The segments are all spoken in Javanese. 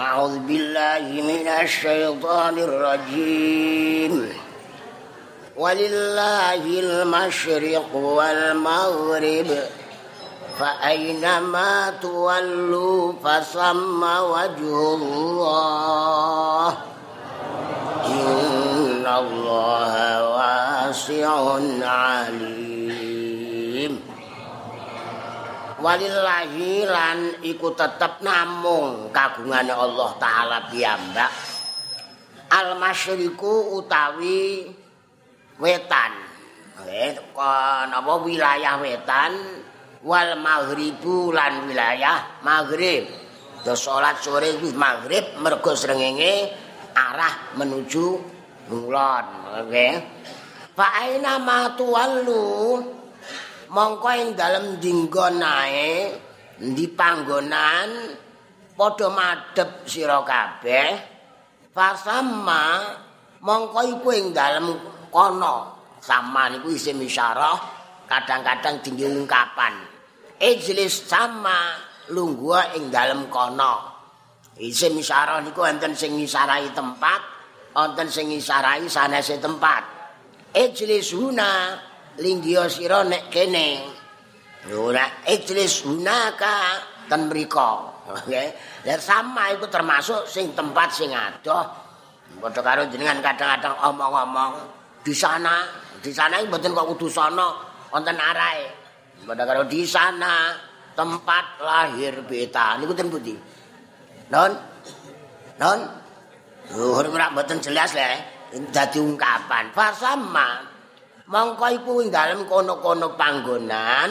أعوذ بالله من الشيطان الرجيم. ولله المشرق والمغرب فأينما تولوا فثم وجه الله. إن الله واسع عليم. Walillahi lan iku tetep namung kagungane Allah taala piyambak. Al masyriku utawi wetan. Eh napa wilayah wetan wal maghribu lan wilayah maghrib. Do salat sore wis maghrib mergo srengenge arah menuju ngulon nggih fa aina ma tuwallu mongko ing dalem dinggon ae ndi panggonan padha madhep sira kabeh. Fasamma mongko iku ing dalem kono. Sama niku isim isyarah kadang-kadang tinggi ungkapan ijlis sama lungguh ing dalem kono. Isim isyarah niku enten sing ngisarai tempat wonten sing ngisarai sanese tempat. Ijlis huna linggio sira nek kene. Ora ijlis hunaka ten mriko. Ya sama iku termasuk sing tempat sing adoh. Padha karo jenengan kadang-kadang omong-omong di sana, di sana mboten kok kudu sono wonten arahe. Padha karo di sana tempat lahir beta niku ten pundi? Non? Non? Oh, ora mboten jelas le. Dadi ungkapan. Fasama mongko iku ing dalem kono-kono panggonan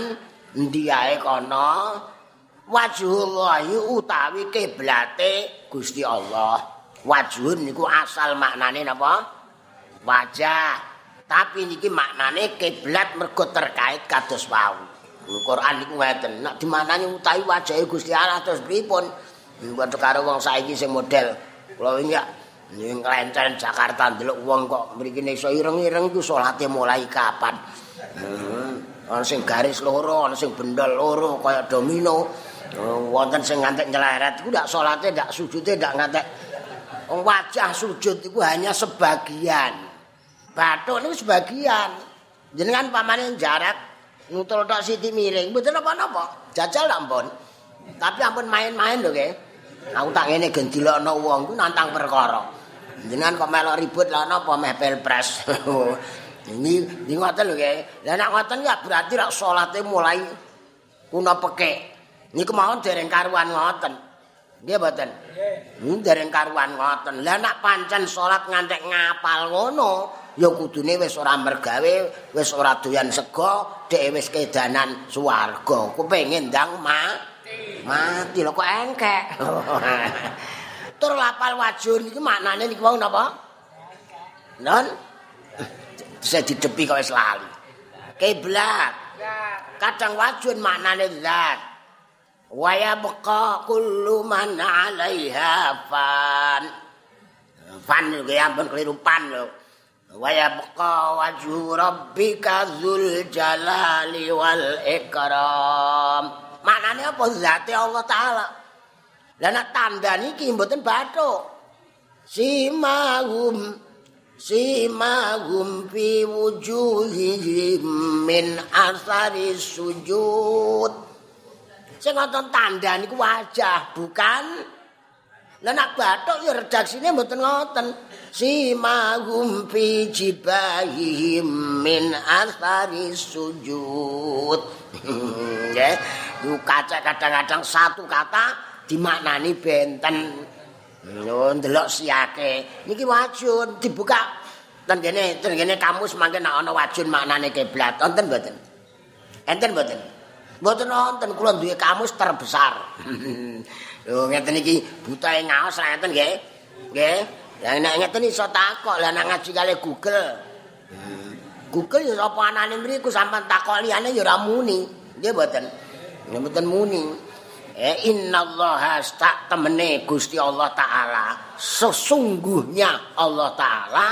endi ae kono? Wajhullahi utawi kiblate Gusti Allah. Wajhun niku asal maknane napa? Wajah. Tapi niki maknane kiblat mergo terkait kados wau. Quran niku ngeten nek dimanani utawi wajahe Gusti Allah terus pripun? Mbok karo wong saiki sing model. Kula iki Ning klencen Jakarta ndelok wong kok mriki iso ireng-ireng iku salate mulai kapan? Hmm. Ana sing garis loro, ana sing bendol loro kaya domino. Oh, wonten sing ngantek nyeleret iku ndak salate ndak sujude ndak ngantek. Wajah sujud iku hanya sebagian. Bathuk niku sebagian. Jenengan pamane jarak nutul tok siti miring, mboten apa-apa. Jajal ampun. Tapi ampun main-main lho, nggih. Aku tak ngene gen dilokno wong ku nantang perkara. Jenengan kok melok ribut lah napa meh pilpres? Ini ini ngoten lho nggih lah nek ngoten ya berarti rak salate mulai kuna pekek ini kemauan dereng karuan ngoten. Nggih mboten? Nggih. Dereng karuan ngoten. Lah nek pancen salat ngantek ngapal ngono ya kudune wis ora mergawe wis ora doyan sego dhek wis kedanan swarga. Kepengin ndang mati mati lho kok engkek tur lapal wajur iki maknane niki wau napa? Non bisa didepi kok wis lali. Kiblat. Kadang wajun maknane zat. Wa yabqa kullu man 'alaiha fan. Fan iki ampun keliru pan lho. Wa yabqa wajhu rabbika dzul jalali wal ikram. Maknane apa zate Allah taala? Lah nek tanda niki mboten bathuk. Simahum simahum fi wujuhihim min asari sujud. Sing ngoten tanda niku wajah, bukan Lah nek bathuk ya redaksine mboten ngoten. Simahum fi jibahihim min asari sujud. Nggih, kadang-kadang satu kata dimaknani benten. Lho ndelok siake niki wajun dibuka. Ten kene ten kene kamus mangke nek ana wajun maknane kiblat. Wonten mboten? Enten mboten? Mboten wonten. Kula duwe kamus terbesar. Lho ngeten iki butahe ngaos ngeten nggih? Nggih? Ya nek ngeten iso takok lah nek ngaji kali Google. Google ya apa anane mriku sampean takok liyane ya ora muni. Nggih mboten? Mboten muni Eh innallaha tak temene Gusti Allah taala sesungguhnya Allah taala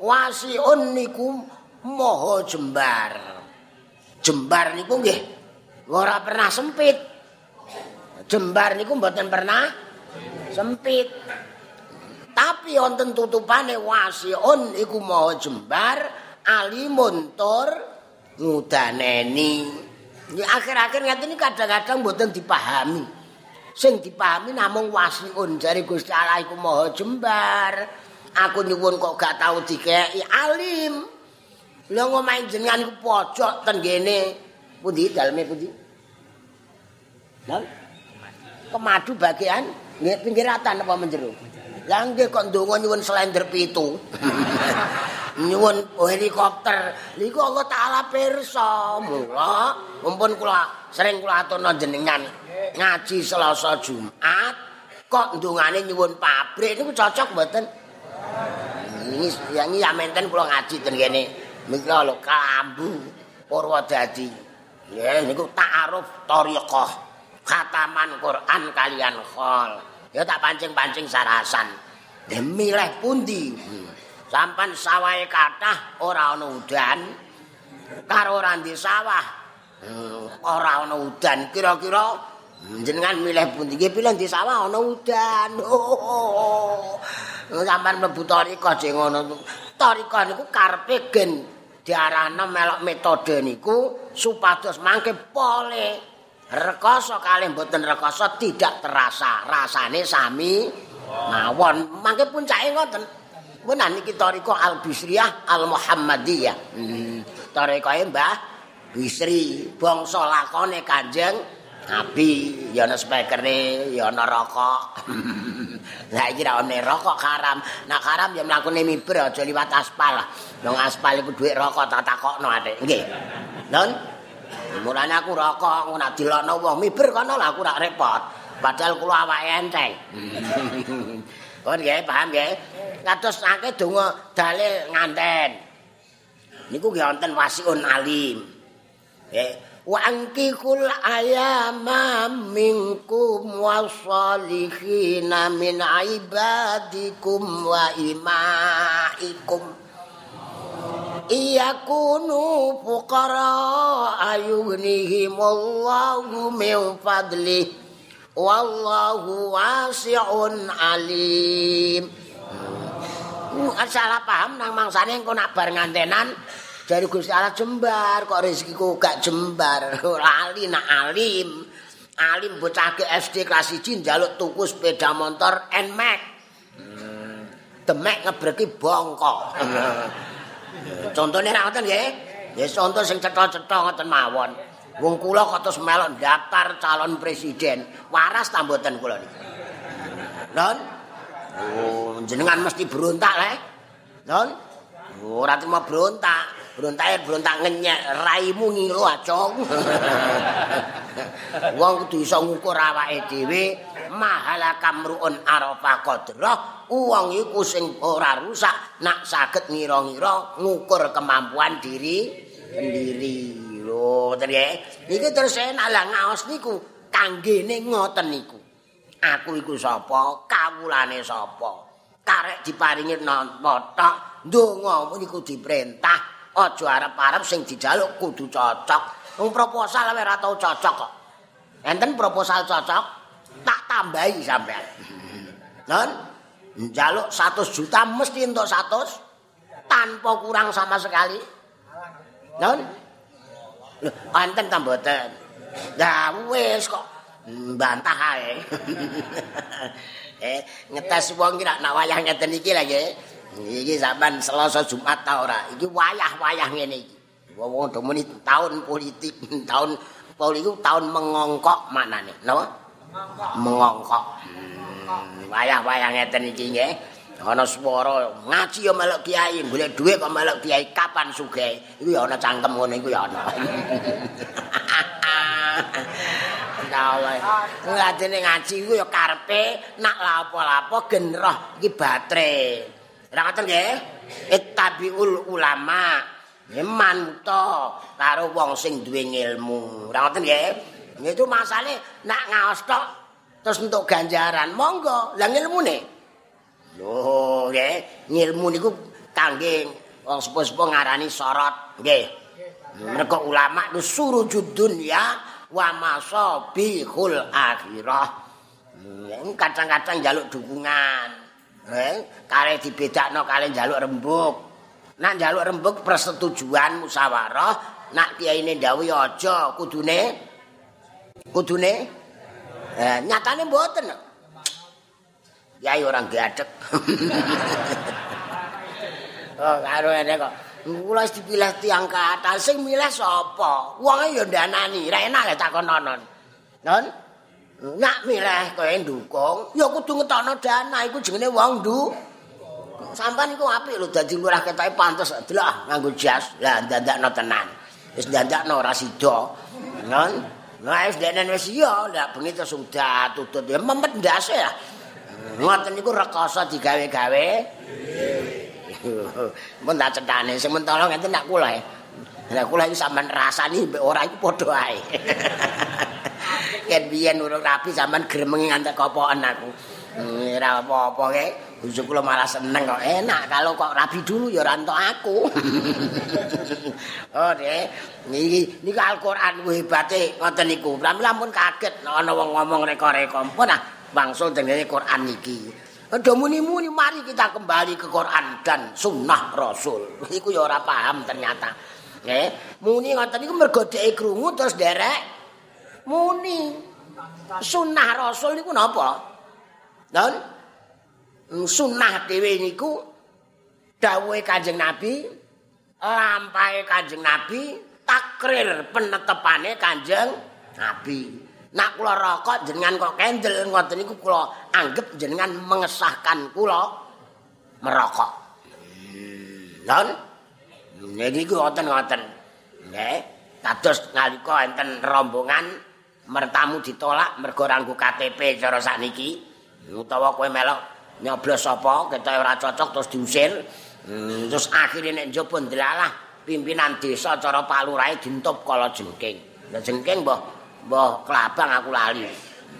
wasiun niku moho jembar. Jembar niku nggih ora pernah sempit. Jembar niku mboten pernah sempit. Tapi wonten tutupane wasiun iku maha jembar alimun tur ngudaneni. Akhir-akhir ngeten iki kadang-kadang mboten dipahami. Sing dipahami namung wasiun jare Gusti Allah iku maha jembar. Aku nyuwun kok gak tau dikeki alim. Lha ngomahe jenengan iku pojok ten kene. Pundi daleme pundi? Lah kemadu bagian nggih pinggiratan apa menjero? Lah nggih kok ndonga nyuwun slender pitu. nyuwun helikopter. Niku Allah taala pirsa. Mula mumpun kula sering kula aturna jenengan ngaji Selasa Jumat kok ndongane nyuwun pabrik niku cocok mboten? Ini yang ini menten kula ngaji ten kene. Mila lho Kambu Purwodadi. Ya niku ta'aruf thariqah. Khataman Quran kalian khol. ya tak pancing-pancing sarasan. Demileh pundi? Hmm. Sampan sawahe kathah ora ana udan. Karo ora sawah. Hmm. Ora ana udan. Kira-kira jenengan milih pundi? Nggih pilih di sawah ana udan. Oh. Sampan mlebu tarika jeng ngono. Tarika niku karepe gen diarahna melok metode niku supados mangke pole rekoso kalih mboten rekoso tidak terasa rasane sami mawon mangke puncake ngoten menan iki tarika al bisriyah al muhammadiyah hmm. tarikae mbah bisri bangsa lakone kanjeng nabi. Ya ana spekere ya ana rokok. Lah iki ra ana rokok haram. Nak haram ya mlakune miber aja liwat aspal. Wong aspal iku dhuwit rokok tak takokno atik nggih. Non Mulane aku rokok ngono dilokno wong miber kono lah aku rak repot. Padahal kula awake enteng. Oh nggih, paham nggih. Kados akeh donga dalil nganten. Niku nggih wonten wasiun alim. Nggih. Wa ankikul ayama minkum wasalihin min ibadikum wa imaikum. iyakunu fuqara ayughnihimullahu min fadli wallahu wasi'un alim uh, salah paham nang mangsane engko nak bar ngantenan dari Gusti Allah jembar kok rezekiku gak jembar lali nak alim alim bocah ke SD kelas 1 njaluk tuku sepeda motor Nmax hmm. demek ngebreki bongkok Contone ra ngoten nggih. Ya contoh sing cetha-cetha ngoten mawon. Wong kula kok terus melok daftar calon presiden. Waras ta mboten kula niki. Non? Oh, jenengan mesti berontak le. Non? Ora cuma berontak. Berontak berontak ngenyek raimu ngilu acong. Wong kudu iso ngukur awake dhewe mahala kamruun arafa qadrah wong iku sing ora rusak nak saged ngira-ngira ngukur kemampuan diri sendiri lho terus iki terus enak lah ngaos niku kanggene ngoten niku aku iku sapa kawulane sapa karek diparingi napa tok ndonga niku diperintah aja arep-arep sing dijaluk kudu cocok. Wong proposal ora tau cocok kok. Enten proposal cocok, tak tambahi sampean. Non, njaluk 100 juta mesti entuk 100 tanpa kurang sama sekali. Non? Lho, enten ta mboten? Lah wis kok mbantah ae. eh, ngetes wong ki nak wayah ngeten iki lho nggih. Iki sampean Selasa Jumat ta ora? Iki wayah-wayah ngene iki. Wong do muni tahun politik, tahun politik tahun mengongkok manane, napa? Mengongkok. Hmm, wayah-wayah ngeten iki nggih. Ana swara ngaji ya melok kiai, golek dhuwit kok melok kiai kapan sugih. Iku ya ana cangkem ngene iku ya ana. Ngadene ngaji iku ya karepe nak lapo-lapo genroh iki baterai. Ora ngoten nggih? Ulama. Eman to karo wong sing duwe ilmu. Ora ngoten nggih? Itu masale nak ngaos tok terus entuk ganjaran. Monggo, lah ilmune. Lho, nggih, ilmu niku kangge wong sepuh-sepuh ngarani sorot, nggih. Mergo ulama itu suruh dunya wa masabihul akhirah. Kadang-kadang njaluk dukungan. Eh, kare dibedakno kali njaluk rembug. Nak njaluk rembug persetujuan musyawarah, nak kiyaine ndawuhi aja kudune kudune eh nyatane mboten. Yai orang gadek. oh, karo ene kok. Kula wis dipilih tiyang kathah, sing milih sapa? Wonge ya ndanani, ra enak ya takon nonon. Non? Nak milih kowe ndukung, ya kudu ngetokno dana iku jenenge wong ndu. Sampan iku apik lho dadi lurah ketoke pantes delok nganggo jas. Lah ndandakno tenan. Wis ndandakno ora sida. Non? Nah, wis dene wis iya, ndak bengi terus sudah tutut ya memet ndase ya. Ngoten niku rekoso digawe-gawe. Mun tak cetane sing mentolo ngenten nak kula. Lah kula iki sampean rasani mbek ora iku padha ae. Ken biyen urung rapi sampean gremengi ngantek kopoken aku. Hmm, ora apa-apa kae. Busuk kula malah seneng kok. Enak kalau kok rapi dulu ya ora aku. oh, Dek. Niki niki Al-Qur'an hebate ngoten niku. Lamun kaget ana wong ngomong reka-reka. Pun ah wangsul dengene Qur'an niki. Ada muni-muni mari kita kembali ke Quran dan sunnah Rasul. Iku ya ora paham ternyata. Nggih, muni ngoten niku mergo dhek krungu terus derek muni. Sunnah Rasul niku napa? Don? Sunnah dhewe niku dawuhe Kanjeng Nabi, lampahe Kanjeng Nabi, takrir penetepane Kanjeng Nabi. Nak kula rokok jenengan kok kendel ngoten niku kula anggap jenengan mengesahkan kula merokok. Lan niku ngoten-ngoten. Nggih, kados nalika enten rombongan mertamu ditolak mergo ranggo KTP cara sakniki utawa kowe melok nyoblos sapa ketok ora cocok terus diusir. Hmm, terus akhirnya nek njaba ndelalah pimpinan desa cara palurahe dintop kala jengking. Lah jengking mbah Mbah kelabang aku lali.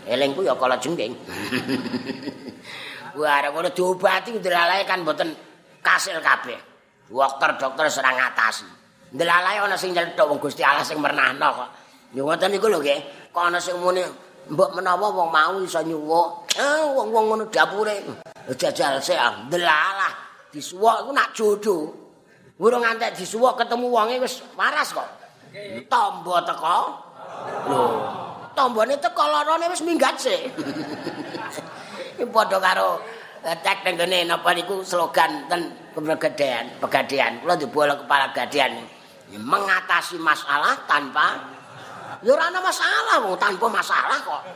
Elingku ya kala jengking. Wah, arep ngono diobati ndelalae kan mboten kasil kabeh. Dokter-dokter serang ngatasi. Ndelalae ana sing nyelthuk wong Gusti Allah sing mernahno kok. Ya ngoten niku lho nggih. Kok ana sing muni mbok menawa wong mau iso nyuwuk. Eh, wong-wong ngono dapure. Jajal sik ah, ndelalah disuwuk iku nak jodoh. Urung ngantek disuwuk ketemu wonge wis waras kok. Tombo teko. Lho, tombone teko larane wis minggat sik. Padha karo eh, tek tenggene napa niku slogan ten pegadean, pegadean. Kula dibola kepala gadean. Mengatasi masalah tanpa ya ora ana masalah wong tanpa masalah kok.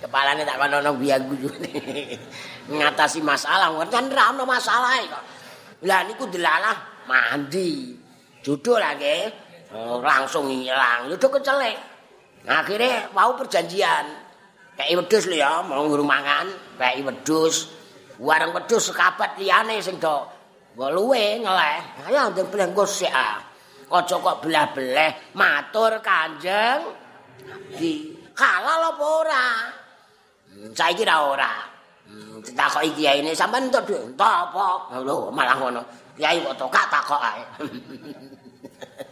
Kepalane tak kono nang biang Mengatasi masalah kan ora ana masalah kok. Lah niku delalah mandi. Judul lagi. Oh, langsung ngilang. Yo kecelek. Akhire mau perjanjian. Kayak wedhus lho ya, mau ngurung mangan, kayak wedhus. Wareng wedhus sekabat liyane sing do luwe ngeleh. Ayo ndeng blengko sik ah. Aja kok belah-belah matur Kanjeng di halal apa ora? Hmm, saiki ra ora. Hmm, ditakoki kiai ini sampean entuk dhuwit. Entuk apa? Lho, malah ngono. Kiai kok tokak takok ae.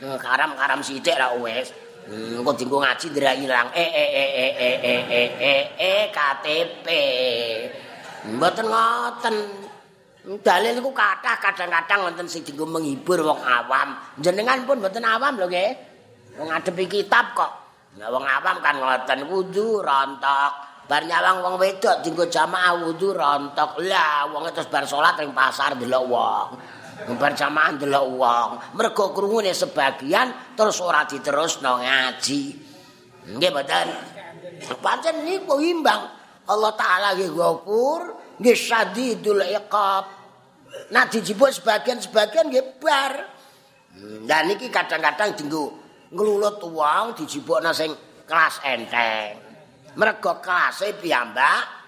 karam-karam sithik ra wis. Engko dinggo ngaji ndra ilang e e e e e e e e e KTP. Mboten ngoten. Dalil niku kathah kadang-kadang wonten sing dinggo menghibur wong awam. Jenengan pun mboten awam lho nggih. Wong ngadepi kitab kok. Nah wong awam kan ngoten wudu rontok. Bar nyawang wong wedok dinggo jamaah wudu rontok. Lah wong terus bar salat ning pasar delok wong. Berjamaah ndelok wong. Mergo krungune sebagian terus ora diterusno ngaji. Nggih mboten? Pancen niku imbang. Allah taala nggih gopur nggih sadidul iqab. Nah dijipuk sebagian-sebagian nggih bar. Dan niki kadang-kadang dinggo nglulut wong dijipukna sing kelas enteng. Mergo kelase piyambak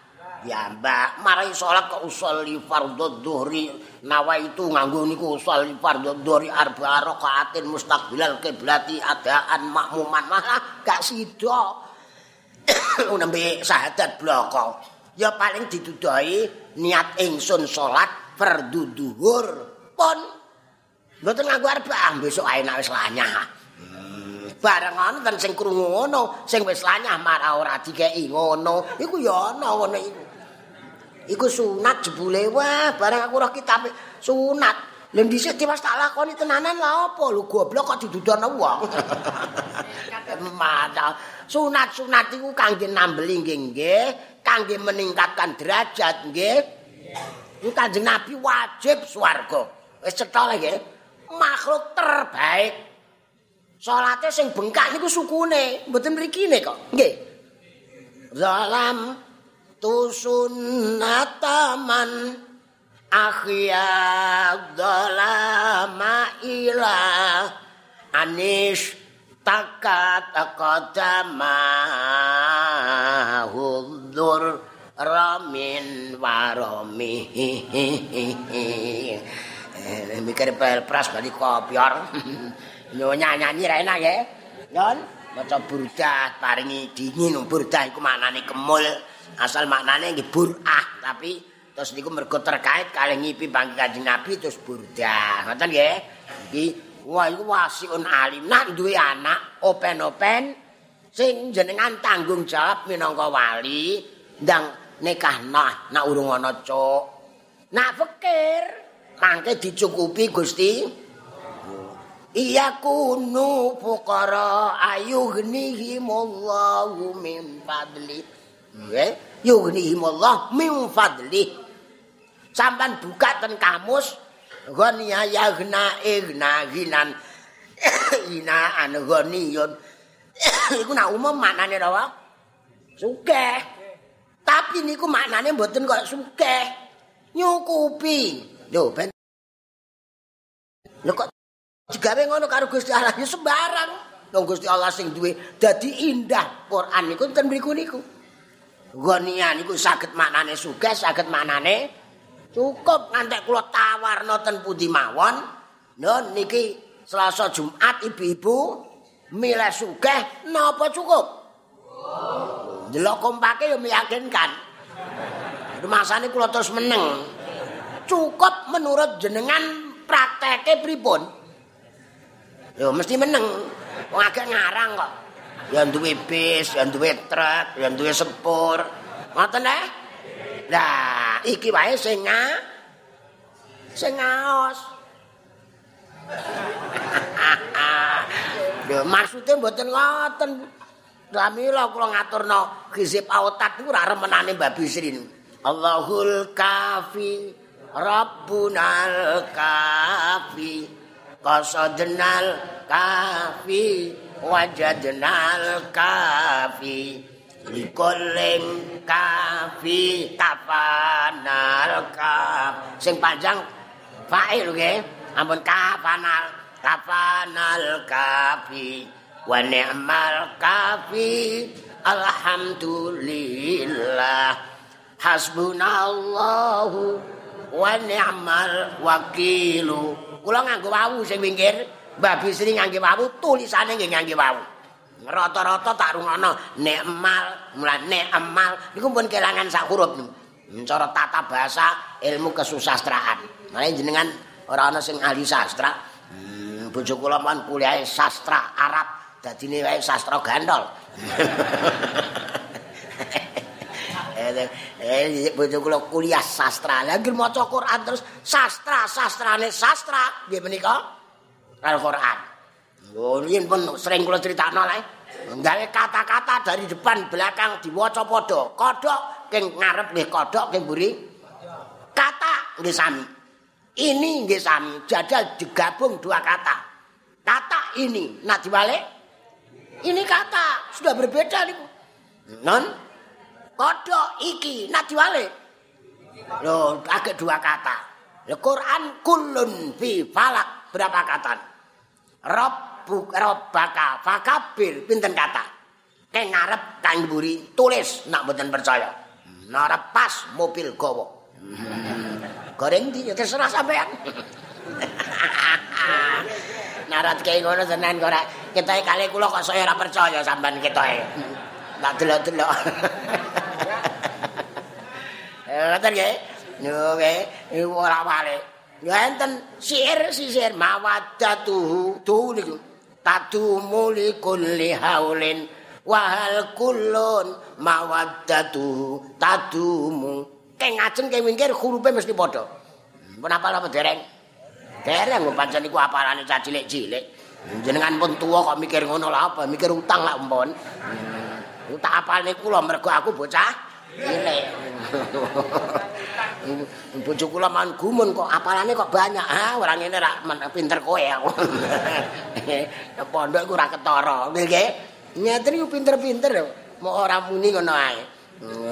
Ya mbak, marai sholat kok usolli fardhu dhuhri nawa itu nganggo niku usolli fardhu dhuhri arba rakaatin mustaqbilal kiblati adaan makmuman malah gak sida. Nembe syahadat bloko. Ya paling dituduhi niat ingsun sholat fardhu dhuhur pun mboten nganggo arba besok ae wis lanyah. Bareng ana sing krungu ngono, sing wis lanyah marah ora dikeki ngono. Iku ya ana ngono iku. Iku sunat jebule wah, bareng aku roh kitab sunat. Lha dhisik diwas tak lakoni tenanan lha apa lho goblok kok didudono wong. Mata sunat-sunat iku kangge nambeli nggih nggih, kangge meningkatkan derajat nggih. Iku Kanjeng Nabi wajib swarga. Wis cetha nggih. Makhluk terbaik. Salate sing bengkak niku sukune, mboten mrikine kok. Nggih. Zalam tusunnataman akhiyad dalama ila anis takat qadama hudur ramin warami eh, mikir pras bali kopior. Nyonya nyanyi ra enak ya. Nyon maca burdah paringi dingin. Burdah iku maknane kemul asal maknane nggih burah tapi terus niku mergo terkait kali ngipi bangki kanjeng Nabi terus burdah ngoten nggih? Iki wah iku wasiun alim. Nak duwe anak open-open sing jenengan tanggung jawab minangka wali ndang nikah nah nak urung ana cuk. Nak pikir mangke dicukupi Gusti. Iya kunu fuqara ayughnihimullahu min fadli. Nggih, yughnihimullah min fadli. Sampan buka ten kamus ghaniya yaghna igna ginan ina an ghaniyun. Iku nak umum maknane apa? Sugih. Tapi niku maknane mboten kok sugih. Nyukupi. Lho ben Lho kok digawe ngono karo Gusti Allah sembarang. Wong Gusti Allah sing duwe dadi indah Quran niku ten mriku niku. Ghania niku saged maknane sugih, saged maknane cukup ngantek kula tawarno ten pundi mawon. Non niki Selasa Jumat ibu-ibu milih sugih napa cukup? Delok kompake ya meyakinkan. Rumasane kula terus meneng. Cukup menurut jenengan prakteke pripun? Yo mesti meneng. Wong ngarang kok. Ya duwe bis, ya duwe truk, ya duwe sepur. Ngoten eh? Lah, iki wae sing nga sing ngaos. Lho, maksude mboten ngoten. Pramila kula ngaturno gizip autat niku ora remenane Mbak Bisrin. Allahul kafi Rabbunal kafi qasadnal kafi wajadnal kafi likuling kafi kafanal kaf. Sing panjang fa'il nggih ampun kafanal kafanal kafi. Wa ni'mal kafi alhamdulillah. Hasbunallahu wa ni'mal wakilu. Kula nganggo wawu sing pinggir Mbah Bisri ngangge wawu tulisane nggih ngangge wawu rata-rata tak rungono ni'mal mulane ni'mal niku pun kelangan sak huruf cara tata bahasa ilmu kesusastraan mane jenengan ora ana sing ahli sastra hmm, kula pun kuliah sastra Arab dadi ne wae sastra gandol. Eh, eh bojo kula kuliah sastra. Lah nggih maca Quran terus sastra, sastrane sastra nggih menika Al-Qur'an. Yen pun sering kula critakno lae. Gawe kata-kata dari depan belakang diwaca padha. Kodhok king ngarep nggih kodhok king mburi. Kata nggih sami. Ini nggih sami. Jadal digabung dua kata. Kata ini, nah diwalik Ini kata sudah berbeda nih. Non kodok iki nak diwale. Loh, agak dua kata. Le Quran kulun fi falak berapa kata? Rabbuk rabbaka fakabir pinten kata? Kayak ngarep kang buri tulis nak mboten percaya. Narep pas mobil gowo. Goreng di terserah sampean. narat kaya ngono tenan kok rek ketoke kali kula kok saya ora percaya sampean ketoke tak delok-delok eh ngoten nggih nggih ora yo enten sihir sihir mawaddatuhu tuh niku. Tadumu li kulli haulin. Wahal kulun. Mawaddatu tadumu. Keng ngajeng keng wingkir hurufe mesti padha. Pun apal apa dereng? Dereng pancen iku apalane cah cilik-cilik. Jenengan pun tuwa kok mikir ngono lah apa? Mikir utang lah mpun. Hmm. tak apalne kula mergo aku bocah cilik bojo kula man gumun kok apalane kok banyak ha ora ngene ra pinter kowe aku pondok iku ora ketara nggih Nyatri pinter-pinter mau ora muni ngono ae.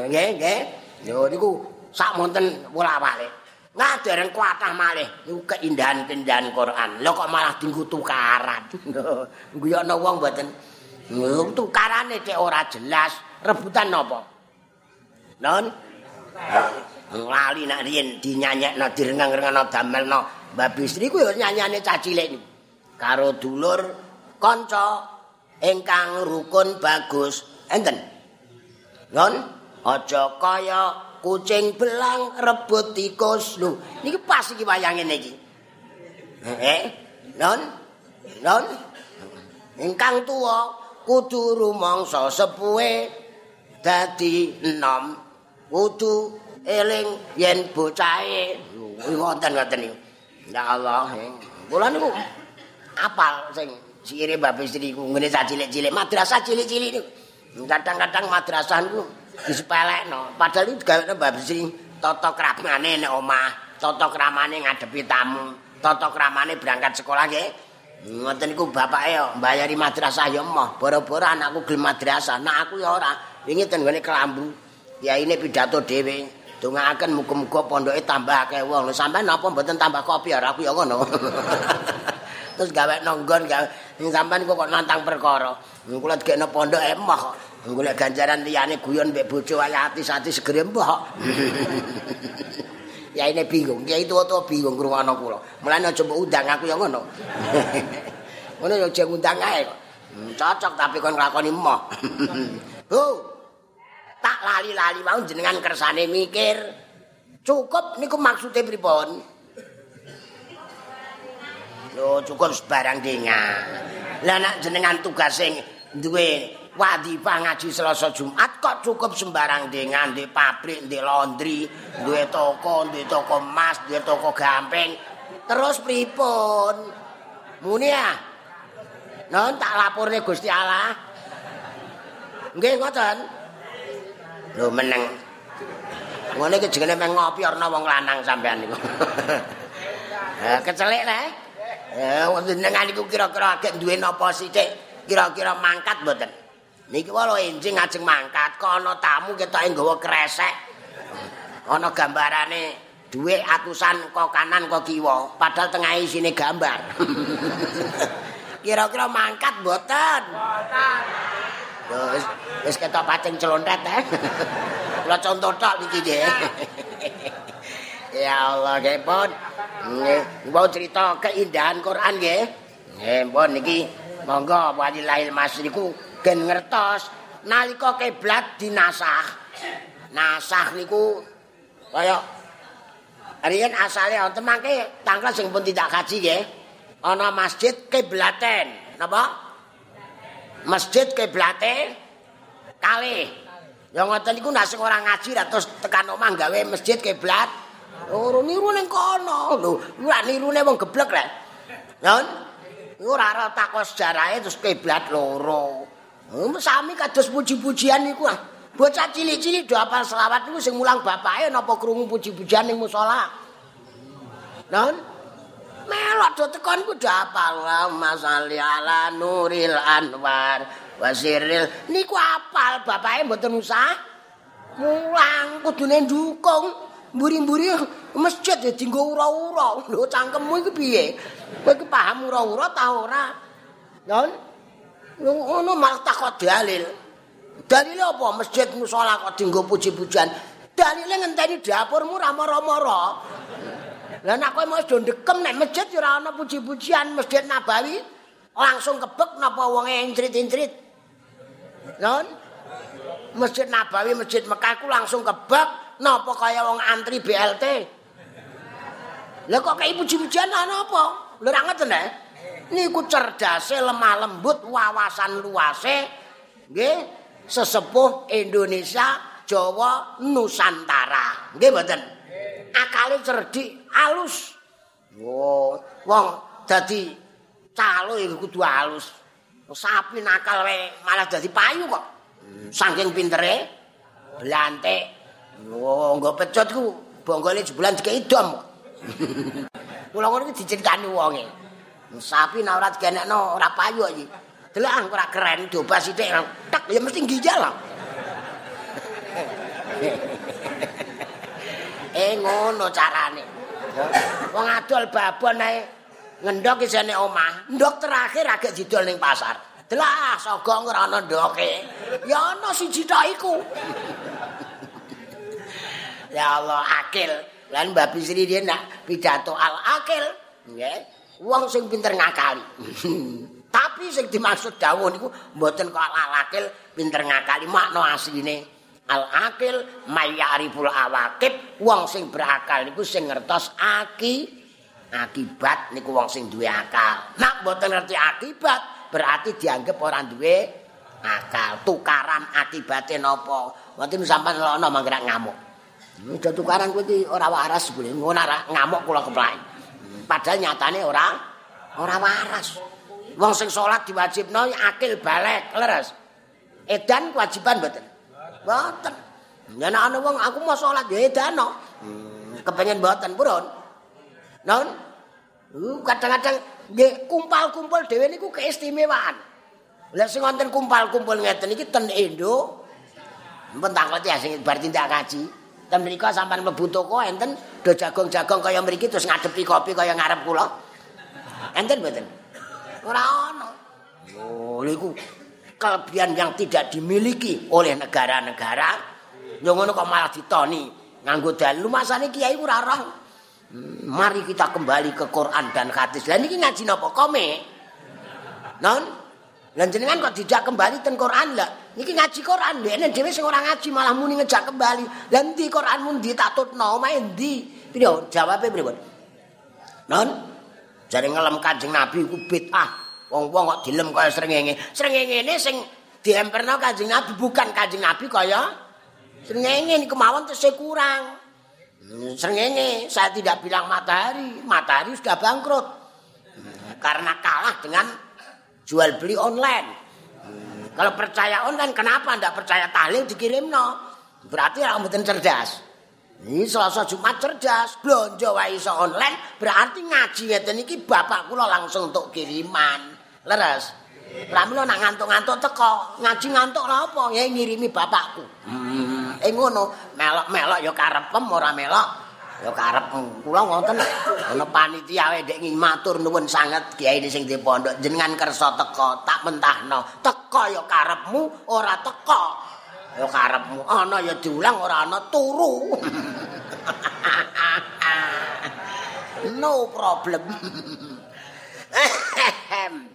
Nggih, nggih. Yo niku sak monten bola-balik. Nah, dereng kuatah malih niku keindahan-keindahan Quran. Lho kok malah dinggo tukaran. Guyokno wong mboten. Tukarane cek ora jelas. Rebutan napa? Non? Lali nak riyen dinyanyekno direngang-rengano damelno. Babi istri ku yo nyanyane niku. Karo dulur kanca ingkang rukun bagus. Enten? Non? Aja kaya kucing belang rebut tikus. Lho niki pas iki wayange niki eh non? Non? Ingkang tuwa kudu rumangsa sepuhe dadi enom kudu eling yen bocahe. Wonten ngoten niku ya Allah kula niku apal sing sire babe istriku ngene sak cilik-cilik madrasah cilik-cilik niku. Kadang-kadang madrasah niku disepelekno. Padahal itu gawe babe istri tata kramane nek omah tata kramane ngadepi tamu tata kramane berangkat sekolah nggih. Ngoten niku bapake yo mbayari madrasah yo moh boro-boro anakku gelem madrasah. Nak aku yo ora. Wingi ten kelambu ya ini pidato dhewe dongaaken muga-muga pondoke tambah akeh wong. Sampean napa mboten tambah kopi? Ora aku yo ngono. Terus gawe nonggon gawe sampean kok nantang perkara. Kula dikene pondok emoh kok. Golek ganjaran liyane guyon mbek bojo wae ati-ati segere mbah ya ini bingung ya itu tuh bingung ngrungokno kula. Mulane aja mbok undang aku ya ngono. Ngono ya aja undang ae kok. Hmm, cocok tapi kon nglakoni emoh ho tak lali-lali mau jenengan kersane mikir cukup niku maksude pripun Lho cukup sebarang dengar. Lah nek jenengan tugas sing duwe wadifah ngaji Selasa Jumat kok cukup sembarang dengan di pabrik, di laundry, duwe toko, duwe toko emas, duwe toko gamping. Terus pripun? Muni ya? Non tak laporne Gusti Allah. Nggih ngoten. Lho meneng. Ngene iki jenenge meng ngopi ana wong lanang sampean niku. Ha kecelik le. Eh, jenengan niku kira-kira agek duwe napa sithik? Kira-kira mangkat mboten? Niki wae enjing ngajeng mangkat, kok ana tamu ketoke nggawa kresek. Ana gambarane duwe atusan kok kanan kok kiwa, padahal tengah isine gambar. Kira-kira mangkat mboten? Mboten. Wis wis ketok pacing celontet eh. Kula contoh tok niki nggih. Ya Allah, nggih pun. Nggih, mau cerita keindahan Quran nggih. Nggih, pun niki monggo walillahil masyriku gen ngertos nalika kiblat dinasah. Nasah niku kaya Riyen asale wonten mangke tangkal sing pun tidak kaji nggih. Ana masjid kiblaten. Napa? Masjid kiblaten kalih. Ya ngoten niku nek sing ora ngaji ra terus tekan omah gawe masjid kiblat. Ora niru ning kono. Lho, ora nirune wong geblek lek. Yon. Ora ora takon sejarahe terus kiblat loro. Sami kados puji-pujian niku ah. Bocah cilik-cilik do apal selawat niku sing mulang bapake napa krungu puji-pujian ning musala. Non. Melok do tekon ku do apal masalli ala nuril anwar wasiril niku apal bapake mboten usah mulang kudune ndukung. mburi-mburi masjid ya dinggo ura-ura. Lho cangkemmu iki piye? Kowe iki paham ura-ura ta ora? Non? Ngono malah takok dalil. Dalile apa? Masjid musala kok dinggo puji-pujian. Dalile ngenteni dapurmu ra mara-mara. Lah nek kowe mau ndekem nek masjid ora ana puji-pujian Masjid Nabawi langsung kebek napa wonge entrit-entrit. Non? Masjid Nabawi, Masjid Mekah ku langsung kebek Napa kaya wong antri BLT? Lah kok kaya puji-pujian ana apa? Lho ra ngeten eh? niku cerdase lemah lembut wawasan luase nggih sesepuh Indonesia Jawa Nusantara nggih mboten akale cerdik alus. Oh wong dadi calo iku kudu alus. Sapi nakal wae malah dadi payu kok. Saking pintere blantik oh nggo pecut ku bonggole jebulan dikek idom kula ngono iki diceritani wonge. Sapi nek ora digenekno ora payu iki. Delok ora keren coba sithik tak ya mesti ginjal ngono carane. Wong adol babon ae ngendok isine omah. Ndok terakhir agak didol ning pasar. Delok sogong ora ana ndoke. Ya ana siji tok iku. Ya Allah akil. Lan Mbak Bisri dia nak pidato al akil nggih. Wong sing pinter ngakali. Tapi sing dimaksud dawuh niku mboten kok al akil pinter ngakali makna asline al akil mayariful awakib wong sing berakal niku sing ngertos aki akibat niku wong sing duwe akal nak mboten ngerti akibat berarti dianggap orang duwe akal tukaran akibate napa mboten sampean lono manggerak ngamuk Udah tukaran iki ora waras boleh ngono ora ngamuk kula keplak. Padahal nyatane ora ora waras. Wong sing salat diwajibno akil balik, leres. Edan kewajiban mboten? Mboten. Yen ana wong aku mau salat ya edano. Hmm, kepengen mboten purun. Non? Uh, kadang-kadang nggih kumpal-kumpul dhewe niku keistimewaan. Lah sing wonten kumpal-kumpul ngeten iki ten Indo. Mentang ya sing bar tindak kaji. Ten mriko sampean mlebu toko enten do jagung-jagung kaya mriki terus ngadepi kopi kaya ngarep kula. Enten mboten? Ora ana. Oh, niku kelebihan yang tidak dimiliki oleh negara-negara. Yo ngono kok malah ditoni nganggo dalu masane kiai ora roh. Hmm, mari kita kembali ke Quran dan hadis. Lah niki ngaji napa kome? Non? Lan jenengan kok tidak kembali ten Quran lah. Niki ngaji Quran dene dhewe sing ora ngaji malah muni ngejak kembali. Lah ndi Quran mun ditatutno omahe ndi? Piro jawabe pripun? Non? Jare ngelem Kanjeng Nabi iku bid'ah. Wong-wong kok dilem kaya srengenge. Srengenge sing diemperno Kanjeng Nabi bukan Kanjeng Nabi kaya srengenge niku mawon tesih kurang. Hmm, srengenge saya tidak bilang matahari, matahari sudah bangkrut. Hmm, karena kalah dengan jual beli online. Hmm. Kalau percaya online, kenapa ndak percaya tahlil dikirim no? Berarti orang mboten cerdas. Ini Selasa Jumat cerdas, belanja wae iso online, berarti ngaji ngeten iki bapak kula langsung untuk kiriman. Leres. Lah mula nak ngantuk-ngantuk teko, ngaji ngantuk lha apa? Ya ngirimi bapakku. Hmm. Eh ngono, melok-melok ya karepem ora melok. Ya karep kula ngoten ana panitia wae ndek matur nuwun sanget kiai sing di pondok jenengan kersa teko tak mentahno. Teko ya karepmu ora teko. Ya karepmu ana ya diulang ora ana turu. No problem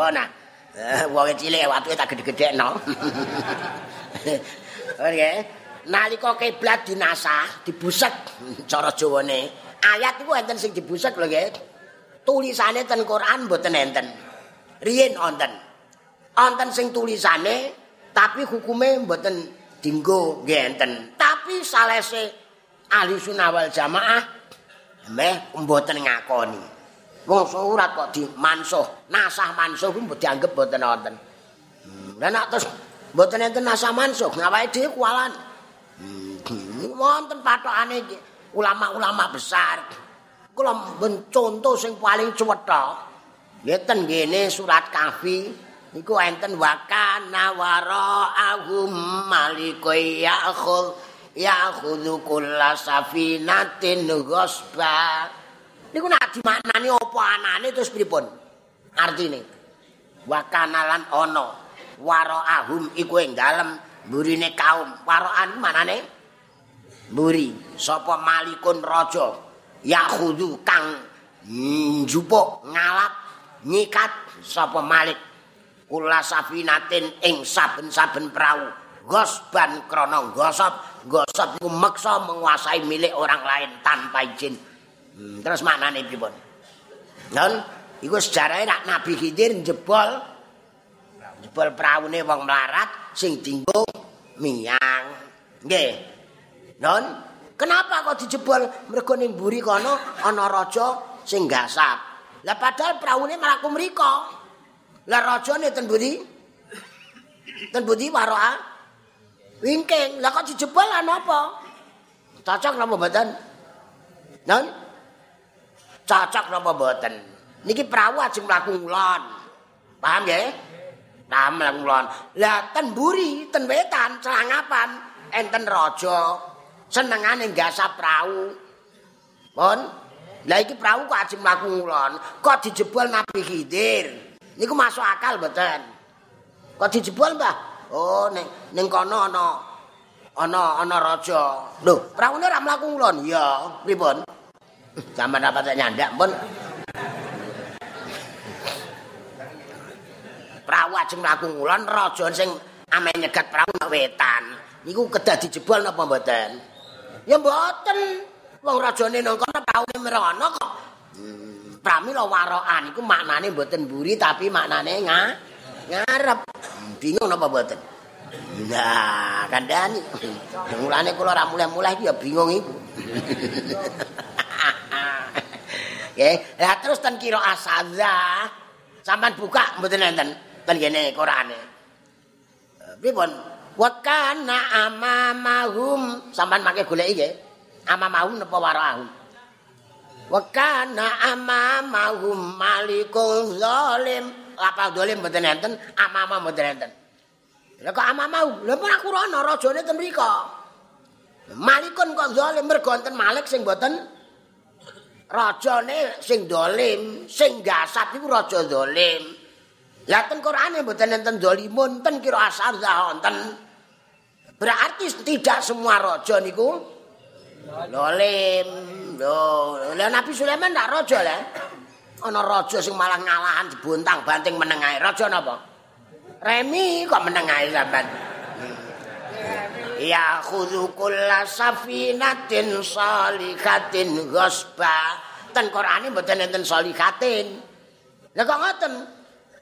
Bona eh wong cilik watuke tak gede-gedekno. Oke. Nalika kiblat dinasah dibusek cara jawane. Ayat iku enten sing dibusek lho nggih. Tulisane ten Quran mboten enten. Riyen wonten wonten sing tulisane tapi hukume mboten dinggo nggih enten. Tapi salese ahli sunnah wal jamaah meh mboten ngakoni wong surat kok dimansuh nasah mansuh ku dianggep mboten wonten hmm, lah nek terus mboten enten nasah mansuh ngawake dhewe kualan wonten pathokane iki ulama-ulama besar. Kula ben contoh sing paling cetha. Ngeten ngene surat Kahfi niku enten wakana wara ahum maliku ya'khul ya'khudhu kulla safinatin ghasba. Niku nak dimaknani apa anane terus pripun? Artine wakana lan ana wara ahum iku ing dalem burine kaum. Waraan manane? mburi sapa malikun raja yakhudu kang njupuk ngalap nyikat sapa malik kula safinatin ing saben-saben prau gosban krana gosop gosop iku meksa menguasai milik orang lain tanpa izin hmm, terus maknane pripun non iku sejarahe rak Nabi Khidir jebol jebol praune wong melarat sing dinggo miyang. Nggih. Non, kenapa kok dijebol mergo ning mburi kono ana raja sing gasap. Lah padahal praune mlaku mriko. Lah rajane ten mburi? Ten mburi waroa? Wingking. Lah kok dijebol ana apa? Cocok napa mboten? Non? Cocok napa mboten? Niki prawu ajeng mlaku ngulon. Paham nggih? Paham mlaku ngulon. Lah ten mburi, ten wetan, celangapan enten raja senengane gasap prau. Pun, lah iki prau kok ajeng mlaku ngulon, kok dijebol Nabi Khidir. Niku masuk akal mboten? Kok dijebol, Mbah? Oh, ning ning kono ana ana ana raja. Lho, praune ora mlaku ngulon. Iya, pripun? Zaman apa tak nyandak, pun. Prawu ajeng mlaku ngulon raja sing ame nyegat prau wetan. niku kedah dijebol napa mboten? Ya mboten. Wong rajane nang kono paune merono kok. Hmm, pramila waroan iku maknane mboten mburi tapi maknane nga ngarep. Bingung napa mboten? Nah, kandhani. Mulane kula ora mulai-mulai ya bingung iku. Nggih, ya terus ten kira asadza. Sampan buka mboten enten ten kene Qur'ane. Pripun? wa kana amamahum. Sampean make goleki nggih. Amamahum napa warahum wa kana amamahum malikul zalim. Apa zalim mboten enten? Amama mboten enten. Lha kok amamahum? Lha ora kurana rajane ten mriko malikun kok zalim mergo malik sing mboten rajane sing dolim sing gasat iku raja dolim Lah ten Qur'ane mboten enten zalimun, ten kira asar wonten. Berarti tidak semua raja niku dolim. Lho, lah Nabi Sulaiman ndak raja lah. Ana raja sing malah ngalahan dibontang banting meneng ae. Raja napa? Remi kok meneng ae sampean. Ya khudhu kulla safinatin salikatin ghasba. Ten Qur'ane mboten enten salikatin. Lah kok ngoten?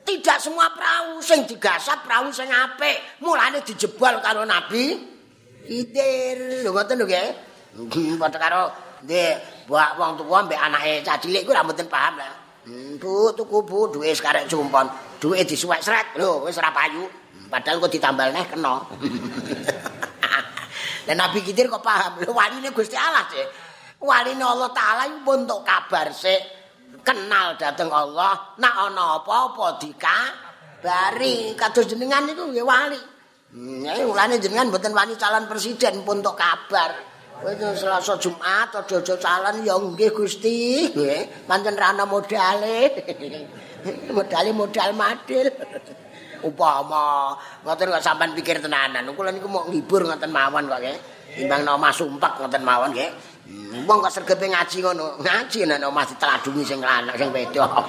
tidak semua perahu sing digasap perahu sing apik mulane dijebol karo nabi idir lho ngoten lho nggih padha karo ndek buak wong tuwa mbek anake cah cilik ku ora mboten paham lah hmm, bu tuku bu duwe sekarek cumpon duwe disuwek sret lho wis ora payu padahal kok ditambal neh kena dan nabi kidir kok paham? Lho waline Gusti Allah sih waline Allah taala pun untuk kabar sih kenal dateng Allah nak ana apa-apa dikabari. Kados jenengan niku nggih wali. Nggih hmm, ulane jenengan mboten wani calon presiden pun untuk kabar. Wis Selasa Jumat aja-aja calon ya nggih Gusti. Nggih pancen ra ana modale. Modale modal madil upama ngoten kok sampean pikir tenanan kula niku mau ngibur ngoten mawon kok nggih timbang nama sumpek ngoten mawon nggih Wong kok sregepe ngaji ngono. Ngaji nek omah diteladungi sing lanang sing wedok.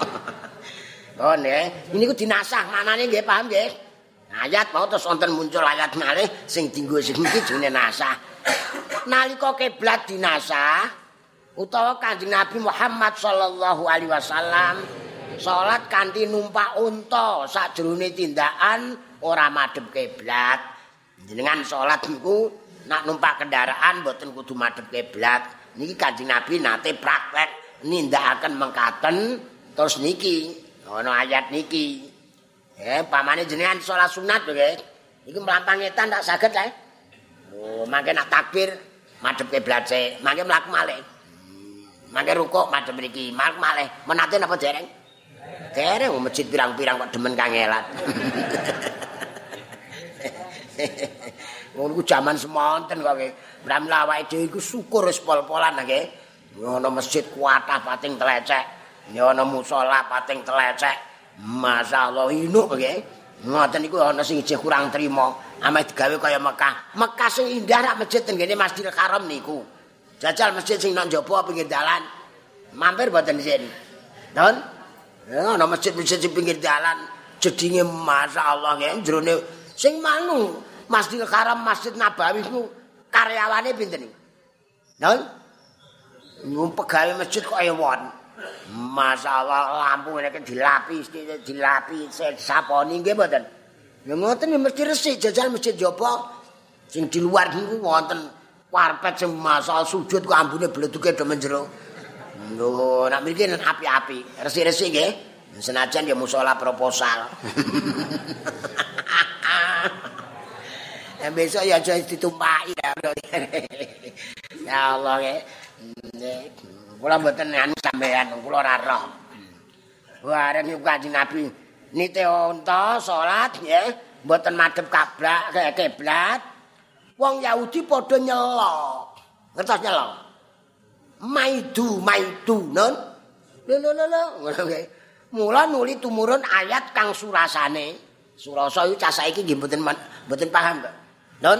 Oh nggih, ini ku dinasah manane nggih paham nggih. Ayat mau terus wonten muncul ayat malih sing dinggo sing iki jenenge nasah. Nalika kiblat dinasah utawa Kanjeng Nabi Muhammad sallallahu alaihi wasallam salat kanthi numpak unta sajrone tindakan ora madhep kiblat. Jenengan salat niku nak numpak kendaraan mboten kudu madhep kiblat. Niki Kanjeng Nabi nate praktek nindakaken mengkaten terus niki ana ayat niki. Eh pamane jenengan salat sunat lho nggih. Iki mlampang etan tak saged ae. Oh, mangke nak takbir madhep kiblat sik, mangke mlaku malih. Mangke rukuk madhep mriki, mlaku malih. Menate napa dereng? Dereng masjid pirang-pirang kok demen kangelat. Ngono ku jaman semonten kok nggih. Mramila awake dhewe iku syukur wis pol-polan nggih. Ono masjid kuatah pating telecek. Ono musala pating telecek. Masyaallah inuk nggih. Ngoten niku ana sing isih kurang trima. Ame digawe kaya Mekah. Mekah sing indah rak masjid ten Masjidil Haram niku. Jajal masjid sing nang jaba pinggir dalan. Mampir mboten isin. Don. Ana masjid-masjid sing pinggir dalan. Jedinge masyaallah nggih jerone sing manung Masjidil Haram, Masjid Nabawi ku karyawane pinten iki? Nun? Nung pegawe masjid kok ewon. Masalah lampu ini dilapis, dilapis, saponi nggih mboten. Ya ngoten mesti resik jajal masjid jopo. Sing di luar niku wonten warpet sing masal sujud kok ambune bleduke do menjero. Lho, nak mriki api-api, resik-resik nggih. Senajan ya musala proposal. Ya besok ya aja ditumpaki ya. Ya Allah nggih. Kula mboten anu sampean, kula ora roh. Bareng niku Kanjeng Nabi nite unta salat nggih, mboten madhep kablak kaya kiblat. Wong Yahudi padha nyelok. Ngertos nyelok? Maidu, maidu, non. Lho lho, ngono nggih. Mula nuli tumurun ayat kang surasane. Surasa iku cah saiki nggih mboten mboten paham, Pak. Non.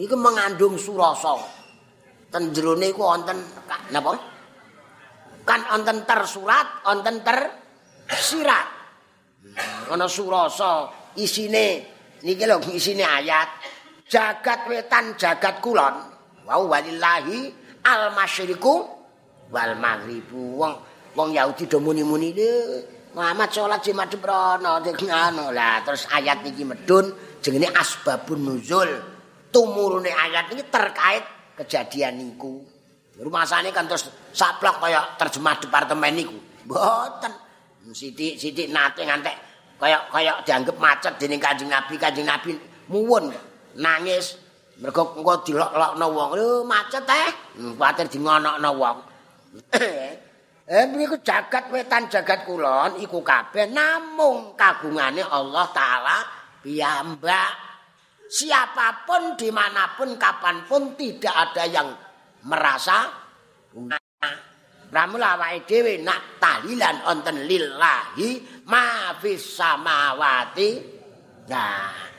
Iku mengandung surasa. Ten jerone iku wonten napa? kan wonten tersurat, wonten tersirat. Ana surasa isine niki lho isine ayat jagat wetan jagat kulon wa walillahi al masyriqu wal maghribu. Wong wong Yahudi do muni-muni Muhammad salat di madhep rono ngono lah terus ayat niki medun jenenge asbabun nuzul. Tumurune ayat ini terkait kejadian niku. Rumasane kan terus saplok kaya terjemah departemen niku. Mboten. Siti-siti nate ngantek kaya kaya dianggep macet dening Kanjeng Nabi, Kanjeng Nabi muwun nangis mergo engko dilok-lokno wong. Lho macet eh. Kuwatir dingonokno wong. eh mriku jagat wetan jagat kulon iku kabeh namung kagungane Allah taala piyambak. Siapapun dimanapun kapanpun tidak ada yang merasa Pramula awake dhewe nak tahlilan wonten lillahi ma fis samawati. Nah,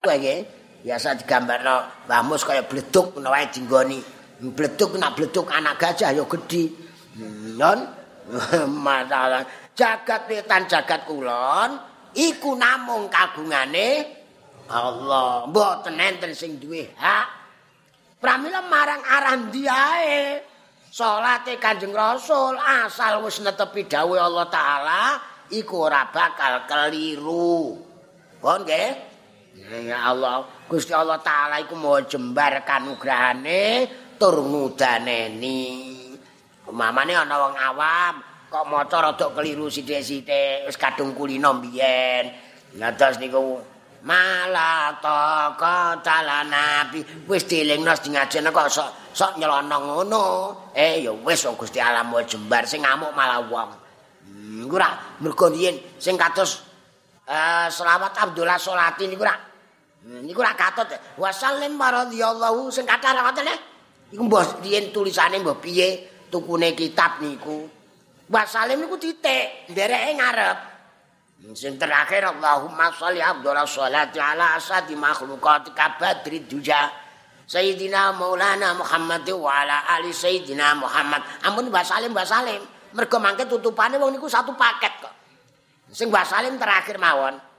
ora biasa digambarno Mbah kaya bleduk ngono wae dinggoni. Bleduk nak bleduk anak gajah ya gedhi. Non masalah jagat wetan jagat kulon iku namung kagungane Allah. Mboten enten sing duwe hak Pramila marang aran diae. Salate Kanjeng Rasul asal wis netepi dawuh Allah taala iku ora bakal keliru. Pon nggih? Ya Allah, Gusti Allah taala iku mau jembar kanugrahane tur ngudaneni. Mamane ana wong awam kok maca rada keliru sithik-sithik wis kadung kulino mbiyen. Terus niku Malata kotala nabi wis dielingno sing ngajene kok sok sok nyelono ngono. Eh ya wis wong Gusti Allah mau jembar sing ngamuk malah wong. Hmm, iku ra mergo riyen sing kados eh selawat Abdullah Solati niku ra. Hmm, niku ra katut. Wasallim radhiyallahu sing kathah ra ngoten Iku mbah riyen tulisane mbah piye tukune kitab niku. Wasallim niku titik ndereke ngarep. Sing terakhir Allahumma sholli afdhalas sholati ala asadi makhluqat kabadri duja Sayyidina Maulana Muhammad wa ala ali Sayyidina Muhammad. Ampun Mbah Salim, Mbah Salim. Mergo mangke tutupane wong niku satu paket kok. Sing Mbah Salim terakhir mawon.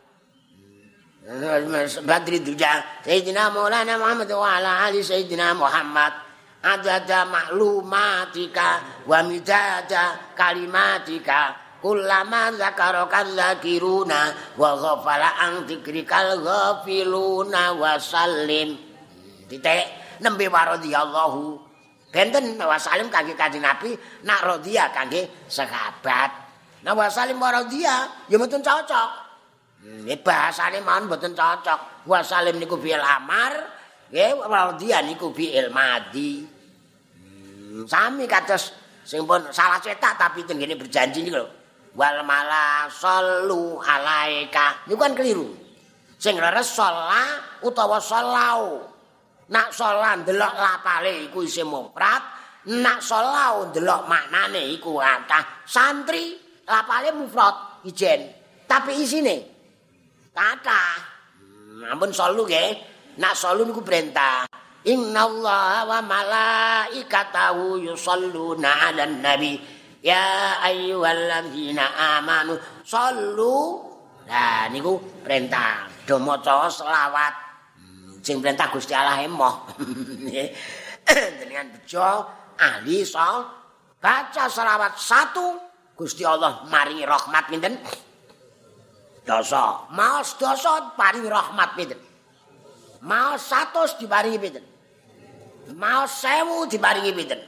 Badri duja Sayyidina Maulana Muhammad wa ala ali Sayyidina Muhammad. Adada maklumatika wa midada kalimatika Kulama zakarokan zakiruna wa ghafala dzikrikal ghafiluna wa sallim. Titik nembe waradhiyallahu. Benten wa sallim kangge Kanjeng Nabi, nak radhiya kangge sahabat. Nah wa sallim waradhiya ya mboten cocok. Nggih bahasane mawon mboten cocok. Wa sallim niku bil amar, nggih waradhiya niku bil madi. Hmm, sami kados sing pun salah cetak tapi tengene berjanji niku lho. wal mala sallu alaika niku kan keliru sing leres sholla utawa shollau nak sholla ndelok lapale iku isih mufrad nak shollau ndelok maknane iku akah santri lapale mufrad ijen tapi isine kata ampun sallu nggih. Nak sallu niku perintah. Innallaha wa malaikatahu yusalluna 'alan nabi. Ya ayyuhalladzina amanu sallu. Nah niku perintah. Do maca selawat. Hmm, sing perintah Gusti Allah emoh. Dengan bejo ahli baca selawat satu. Gusti Allah maringi rahmat pinten dosa. Maos dosa paringi rahmat pinten? Maos satu diparingi pinten? Maos sewu diparingi pinten?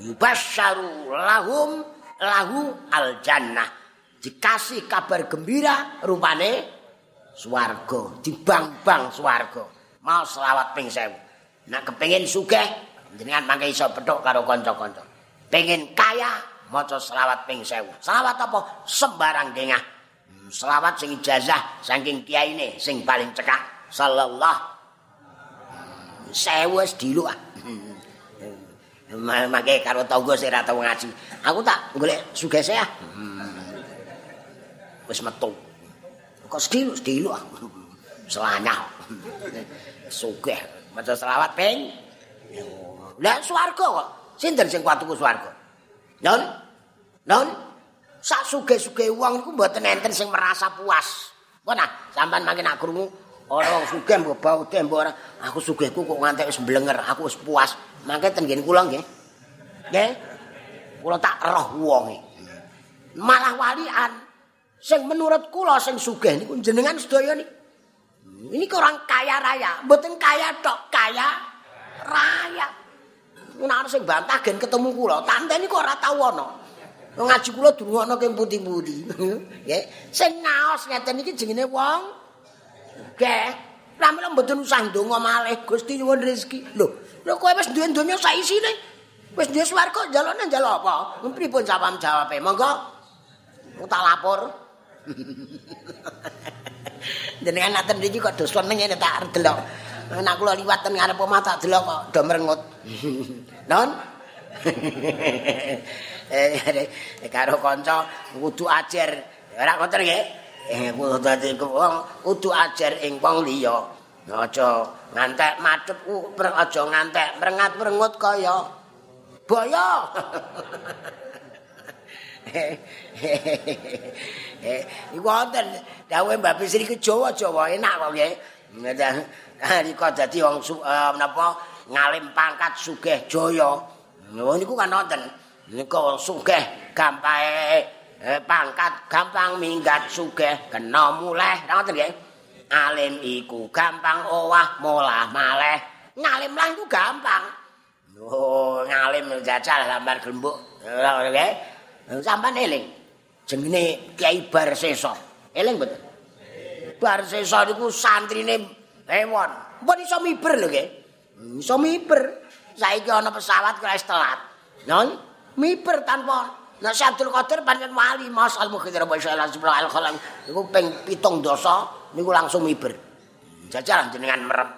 Yubasyaru lahum lahu al jannah dikasih kabar gembira rupane swarga. Dibang-bang swarga. Mau selawat ping 1000 nek kepengin sugih jenengan mangke iso petuk karo kanca-kanca. Pengen kaya maca selawat ping 1000 selawat apa? Sembarang dengah selawat sing ijazah saking kiyaine sing paling cekak sallallahu sewu wis diluk ah. Mangke karo tangga sing ra tau ngaji. Aku tak golek sugese ya. Wis metu. Kok sediluk sediluk ah. Selanyah. Sugih maca selawat ping. Lah swarga kok. Sinten sing kuat tuku swarga? Non? Non? Sak sugih-sugih wong iku mboten enten sing merasa puas. Apa nah, sampean mangke nak krungu ora wong sugih mbok bau tembok ora. Aku sugihku kok ngantek wis blenger, aku wis puas. Mangke ten nggen kula nggih. Nggih. Kula tak roh wonge. Malah walian sing menurut kula sing sugih niku jenengan sedaya niki. Ini orang kaya raya, mboten kaya tok, kaya raya. Nek sing bantah gen ketemu kula, tanteni kok ora tau ana. Ngaji kula durung ana keng pundi-pundi. Nggih. Sing ngaos ngeten iki jenenge wong nggih. Lamela mboten usah ndonga malih Gusti nyuwun rezeki. Lho, lho kowe wis duwe donya sak isine. Wis duwe swarga jalane njaluk apa? Pripun jawab jawabe? Monggo. Tak lapor. Jenengan naten niki kok dos ngene tak delok. Nek kula liwat ten ngarep omah tak delok kok do merengut. Non? eh karo kanca kudu ajar. Ora ngoten nggih. Eh kudu dadi wong kudu ajar ing wong liya. Aja ngantek madhep aja ngantek merengat-merengut kaya boyo. Eh, iku wonten dawuhe Mbak Bisri ke Jawa-Jawa enak kok nggih. Nalika dadi wong uh, menapa ngalim pangkat sugih jaya. Niku kan wonten. Wong sugih gampang eh, pangkat gampang minggat sugih kena muleh. Ngoten nggih. Alim iku gampang owah molah maleh. Ngalim lah iku gampang. Oh, ngalim jajal lambar gembuk. Ngoten nggih. Sampeyan eling. Jenenge Kyai Barsesa. Eling mboten? Barsesa niku santrine Ewon. Mpun iso miber lho nggih. Iso miber. Saiki ana pesawat wis telat. Non miber tanpa Nah, Abdul Qadir pancen wali Mas Al Mukhidra wa Syailah Subhanallah Al Khalam. Niku ping 7 dosa niku langsung miber. Jajal jenengan merem.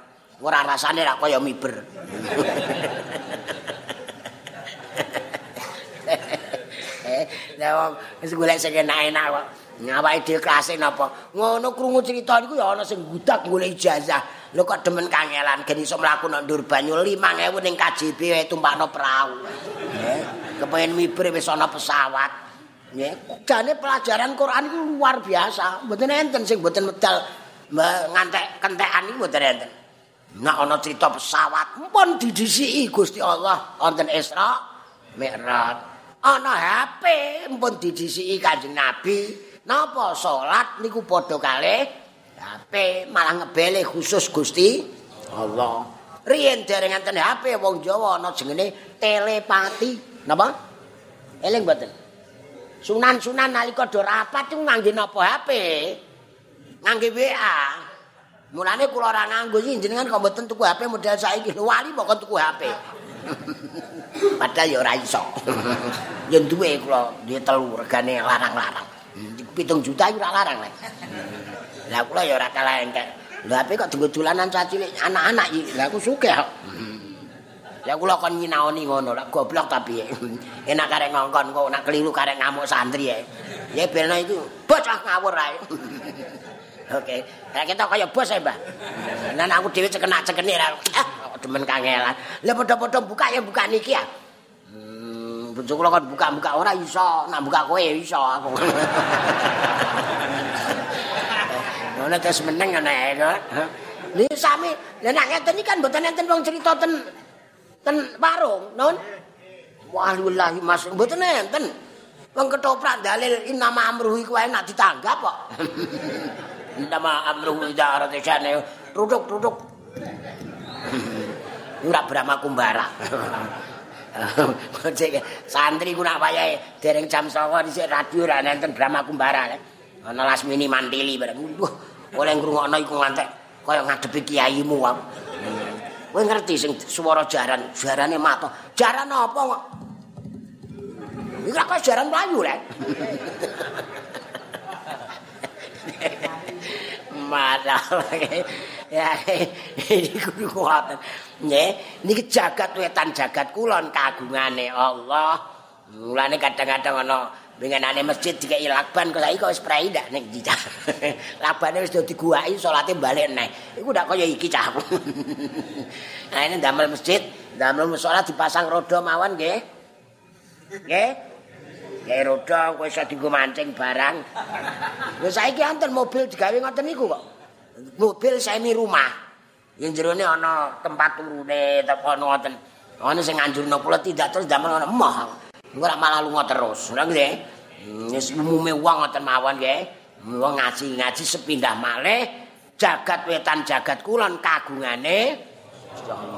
Ora rasane ra kaya miber. Lah wong wis golek sing enak-enak kok. Ngawake dhewe klase napa? Ngono krungu crita niku ya ana sing gudak golek ijazah. Lho kok demen kangelan gen iso mlaku nang ndur banyu 5000 ning KJB wae tumpakno perahu. Kepengin miber wis ana pesawat. Nggih. Jane pelajaran Quran iku luar biasa. Mboten enten sing mboten medal ngantek kentekan iki mboten enten. Nek ana cerita pesawat, mpun didhisiki Gusti Allah wonten Isra Mi'raj. ana HP mpun didhisiki Kanjeng Nabi napa salat niku padha kalih HP malah ngebele khusus Gusti Allah riyen dereng enten HP wong Jawa ana jenenge telepati napa eling mboten sunan-sunan nalika do rapat ku ngangge napa HP ngangge WA mulane kula ora nganggo jenengan kok mboten tuku HP model saiki wali kok tuku HP Padahal ya ora iso. Ya duwe kula duwe telu regane larang-larang. 7 juta ora larang. Lah kula ya ora kalah entek. Lah ape kok dienggo dolanan cacilik anak-anak iki. Lah aku sugih kok. Ya kula kon nyinaoni ngono lek goblok tapi enak karek ngongkon kok nak keliru karek ngamuk santri ya. Ya belno itu bocah ngawur ae. Oke, okay. kita kaya bos ya, Mbah. Nah, aku dhewe cekenak-cekene ra. demen kangelan. Lah padha-padha buka ya buka niki ya. Hmm, bojo kula kan buka-buka ora iso, nak buka kowe iso aku. Ngono terus meneng kok. Nih sami, lah nak ngeten iki kan mboten enten wong cerita ten ten warung, non. Wallahi Mas, mboten enten. Wong ketoprak dalil inama amruh iku enak ditanggap kok. inama amruh idza arate jane tutuk-tutuk. Ora Brahma Kumbara. santri ku nak wayahe dereng jam 09.00 dhisik radio ra enten Brahma Kumbara. Ana Lasmini Mantili bareng. Oleh ngrungokno iku ngantek kaya ngadepi kiaimu wae. Kowe ngerti sing swara jaran, jarane mato. Jaran apa kok? Iki kok jaran mlayu lek. Madal. Ya, iki kudu kuat. Nggih, niki jagat wetan jagat kulon kagungane Allah. Mulane kadang-kadang ana bengenane masjid dikeki lakban kok saiki kok wis prei ndak ning ndi cah. Lakbane wis diguwaki salate balik neh. Iku ndak kaya iki cah. nah ini damel masjid, damel musala dipasang roda mawon nggih. Nggih. Nggih roda kowe iso dienggo mancing barang. Wis saiki anten mobil digawe ngoten niku kok. mobil semi rumah. Yang jerone ana tempat turune, apa ngoten. Ana sing nganjurno kula tidak terus damel emoh. Ora malah lunga terus. Ora nggih. Wis umume wong ngoten mawon nggih. Wong ngaji-ngaji sepindah malih jagat wetan jagat kulon kagungane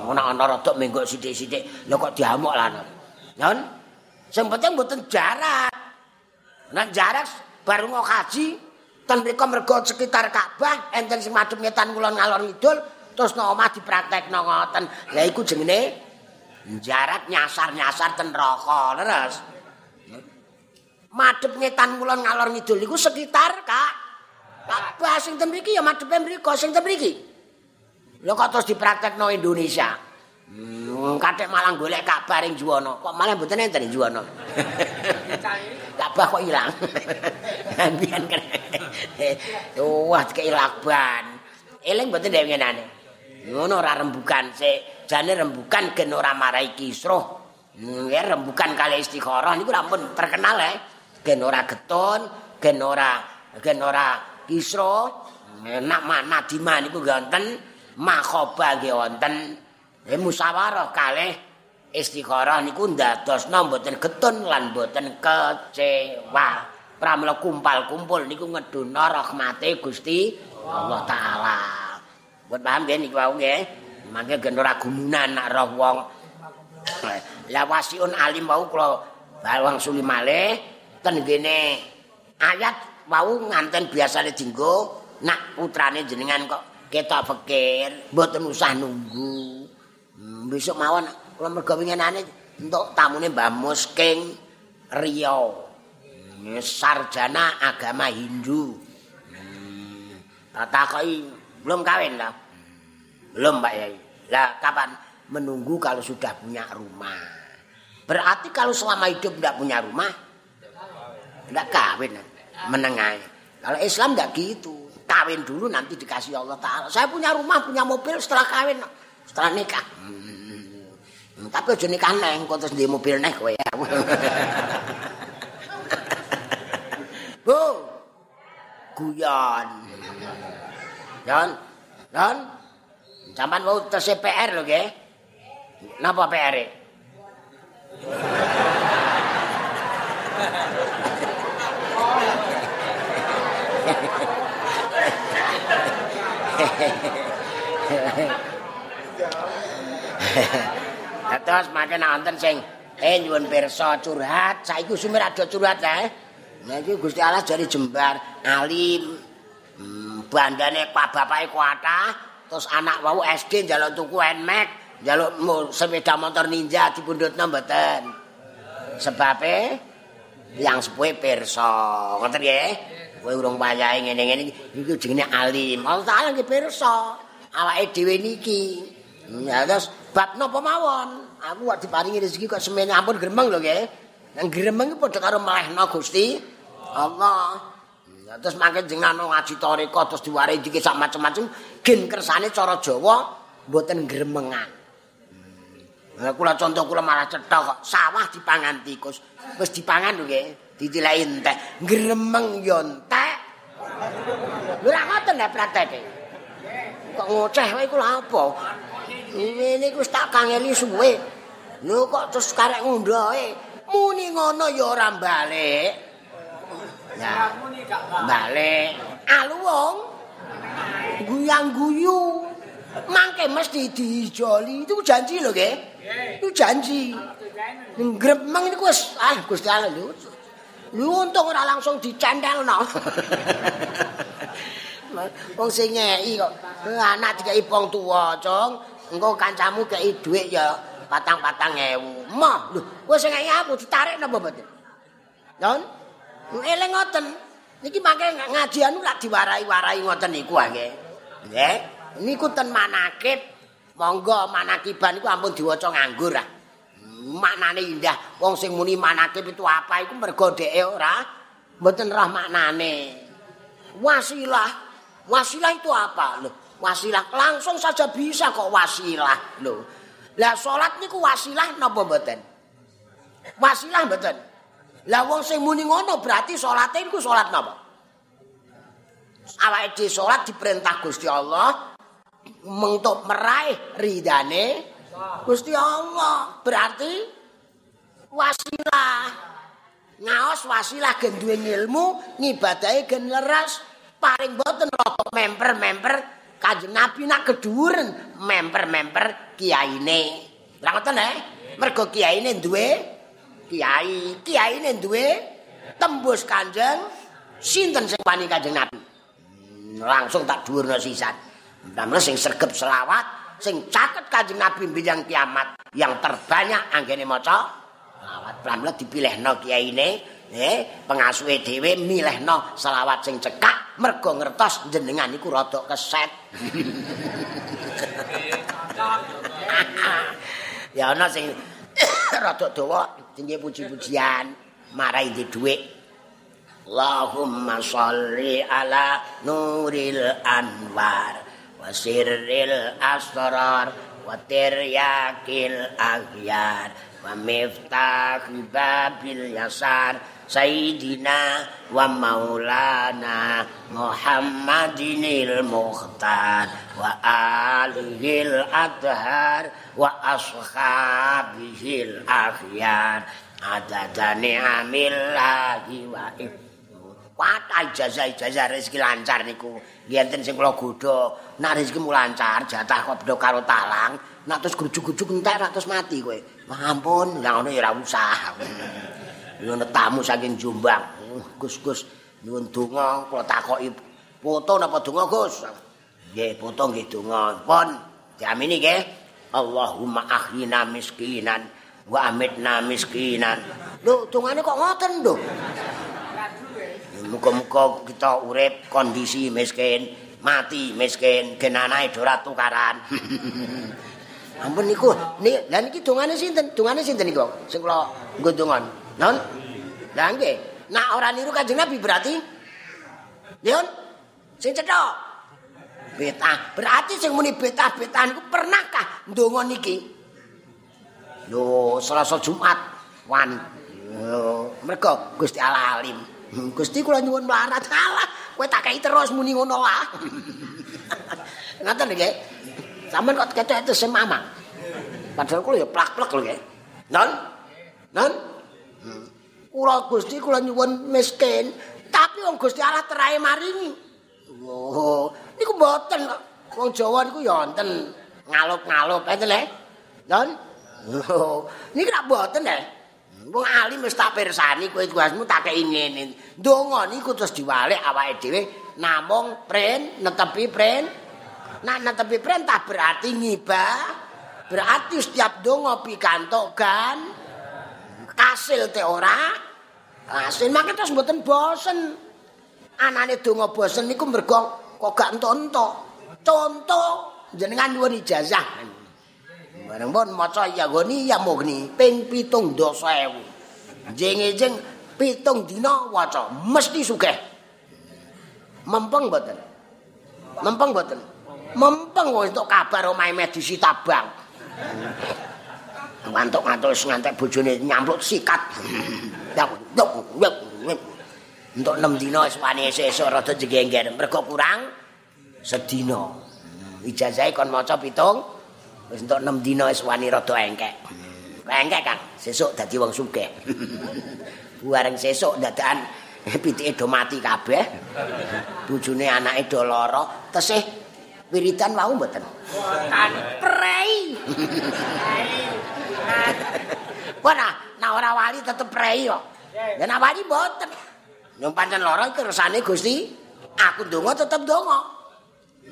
ana ana rada menggok sithik-sithik. Lha kok diamuk lan. Nyon. Sing penting mboten jarak. Nek jarak baru mau kaji ten mriku mergo sekitar Ka'bah enten sing madhep ngetan kulon ngalor ngidul terus nang omah dipraktekno ngoten. Lah iku jenenge jarak nyasar-nyasar ten neraka leres. Madhep ngetan kulon ngalor ngidul iku sekitar Kak Ka'bah sing ten mriki ya madhepe mriku sing ten mriki. Lho kok terus dipraktekno Indonesia. Hmm, kathek malah golek Ka'bah ring Juwana. Kok malah mboten enten ing Juwana. Ka'bah kok ilang. Ambian kan. Wah, lakban. Eling mboten dhewe ngenane. Ngono ora rembukan sik. Jane rembukan gen ora marai kisruh. Ya rembukan kali istikharah niku ampun terkenal ya. Gen ora getun, gen ora gen ora kisruh. Enak mana di mana niku wonten makhoba nggih wonten. Eh musyawarah kalih istikharah niku ndadosna mboten getun lan mboten kecewa. pramila kumpal-kumpul niku ngeduna rahmate Gusti Allah taala. Buat paham nggih niku wau nggih. Mangke gen ora gumunan nak roh wong. La wasiun alim wau kula bawang suli malih ten gene ayat wau nganten biasane dinggo nak putrane jenengan kok ketok fikir mboten usah nunggu. Hmm, besok mawon kula mergo winginane entuk tamune Mbah Musking Riau. sarjana agama Hindu. Hmm. takoki belum kawin lah. Belum Pak Yai. Lah kapan menunggu kalau sudah punya rumah? Berarti kalau selama hidup tidak punya rumah tidak kawin menengai. Kalau Islam tidak gitu. Kawin dulu nanti dikasih Allah Taala. Saya punya rumah, punya mobil setelah kawin, setelah nikah. Hmm. Tapi aja nikah neng, kok terus di mobil neng kowe ya. Bu. Guyon. Yon. Yon. Sampan mau tes PR lho nggih. Napa PR? -e? Terus makin nonton sing eh nyuwun pirsa curhat, saiki sumir ada curhat ya. Iki Gusti Allah jari jembar alim. Hmm, bandane pak bapake kuatah, terus anak wau SD njaluk tuku Nmax, njaluk sepeda motor ninja dipundhutno mboten. Sebabe yang sepuhe pirsa. Ngoten nggih. Kowe urung wayahe ngene-ngene iki jenenge alim. Allah Taala nggih pirsa. Awake dhewe niki. Ya terus bab napa mawon? Aku kok diparingi rezeki kok semene ampun gremeng lho nggih. Nang gremeng padha karo melehno Gusti. Allah. Ya terus mangke jenengan ngaji toriko terus diwarai iki sak macam-macam gen kersane cara Jawa mboten gremengan. Lah hmm. kula contoh kula malah cetha kok sawah dipangan tikus. Wis dipangan lho nggih, ditilai entek. Gremeng yo entek. Lha ora ngoten nek prakteke. Kok ngoceh wae kula apa? Ini wis tak kangeli suwe. Lho kok terus karek ngundahe muni ngono ya ora balik. Gak balik. Alu wong guyang guyu. Mangke mesti dijoli itu janji lho nggih. Itu janji. Ngremeng niku wis ah Gusti Allah lho. Lho untung ora langsung dicentelno. Wong sing ngeki kok anak dikai wong tuwa, Cung. Engko kancamu kei dhuwit ya patang-patang ewu. Mah, lho, kowe sing ngeki aku ditarik napa mboten? Nun? Eling ngoten. Niki mangke ngaji anu lak diwarai-warai ngoten niku nggih. Nggih. Niku ten manakib. Monggo manakiban iku ampun diwaca nganggur ah. Maknane indah. Wong sing muni manakib itu apa iku mergo dheke ora mboten roh maknane. Wasilah. Wasilah itu apa? Loh, wasilah langsung saja bisa kok wasilah. Loh. Lah salat niku wasilah napa mboten? Wasilah mboten. Lah wong sing muni ngono berarti salate iku salat napa? Awake dhewe salat diperintah Gusti Allah untuk meraih ridane Gusti Allah. Berarti wasilah. Ngaos wasilah gen duwe ilmu, ngibadahi gen leres, paling boten rada member-member Kanjeng Nabi nak kedhuwuren member-member kiyaine. Lah ngoten eh? Mergo kiyaine duwe kiai, kiyaine duwe tembus Kanjeng sinten sing wani Kanjeng Nabi. Langsung tak dhuwurna sisan. Damel sing sregep selawat, sing caket Kanjeng Nabi bilang kiamat yang terbanyak anggene maca selawat. Pramila dipilihno kiyaine, eh pengasuhe dhewe milihno selawat sing cekak mergo ngertos jenengan iku rada keset. ya ana sing rada dawa jenenge puji-pujian marai di dhuwit. Allahumma sholli ala nuril anwar wa sirril asrar wa tiryakil aghyar wa miftah babil yasar sayyidina wa maulana muhammadinil mukhtar wa alihil adhar wa ashabihil akhyar adadani amillahi wa Watai ijazah-ijazah rezeki lancar niku. Yen sing kula godho, nek rezekimu lancar, jatah kok bedho karo talang, nek terus grujuk-grujuk entek nek terus mati kowe. Ampun, ngono ya ora usah. Ngono tamu saking Jombang. Gus Gus, nyuwun donga kula takoki foto napa donga Gus? Nggih, foto nggih donga. Pun diamini nggih. Allahumma ahyina miskinan wa amitna miskinan. Lho, dongane kok ngoten lho. Muga-muga kita urip kondisi miskin, mati miskin, genanae ora tukaran. Ampun niku, nih, lah niki dongane sinten? Dongane sinten niku? Sing kula nggo. Non? Lah nggih. Nak ora niru Kanjeng Nabi berarti Leon sing cetha. Betah. Berarti sing muni betah-betah niku pernahkah ndonga niki? Lho, Selasa Jumat wan. Mergo Gusti Allah alim. Hmm, Gusti kula nyuwun mlarat kalah. Kowe tak kei terus muni ngono lah. Ngaten nggih. Sampeyan kok ketok itu sing mamang. Padahal kula ya plak-plak lho nggih. Non? Non? Kula Gusti kula nyuwun miskin, tapi wong Gusti Allah terahe maringi. Oh, niku mboten kok. Wong Jawa niku ya wonten ngalup-ngalup, enten le. Oh, niku rak mboten le. Wong alim wis tak pirsani kowe tugasmu tak kei ngene. Ndonga niku terus diwalik awake dhewe namung pren netepi pren. Nah netepi perintah berarti ngibah. Berarti setiap donga pikantuk kan kasil te ora. Kasil maka terus mboten bosen. Anane donga bosen niku mergo kok gak entuk-entuk. Contoh jenengan nyuwun ijazah. Bareng pun maca ya goni ya mugni ping 70000. Jeng-jeng pitung dina waca mesti sugih. Mempeng mboten? Mempeng mboten? Mempeng wis entuk kabar omahe medisi tabang. Ngantuk-ngantuk wis ngantek bojone nyampluk sikat. Entuk 6 dina wis wani esuk rada jengger mergo kurang sedina. Ijazahe kon maca pitung wis entuk 6 dina wani rada engkek. Engke Kang, sesuk dadi wong sugih. Bareng sesuk dadakan pitike do mati kabeh. Bojone anake do lara, tesih wiridan wau mboten. Mboten. Prei. Wah, nah ora wali tetep prei kok. Ya nek wali mboten. Yen pancen lara kersane Gusti, aku ndonga tetep ndonga.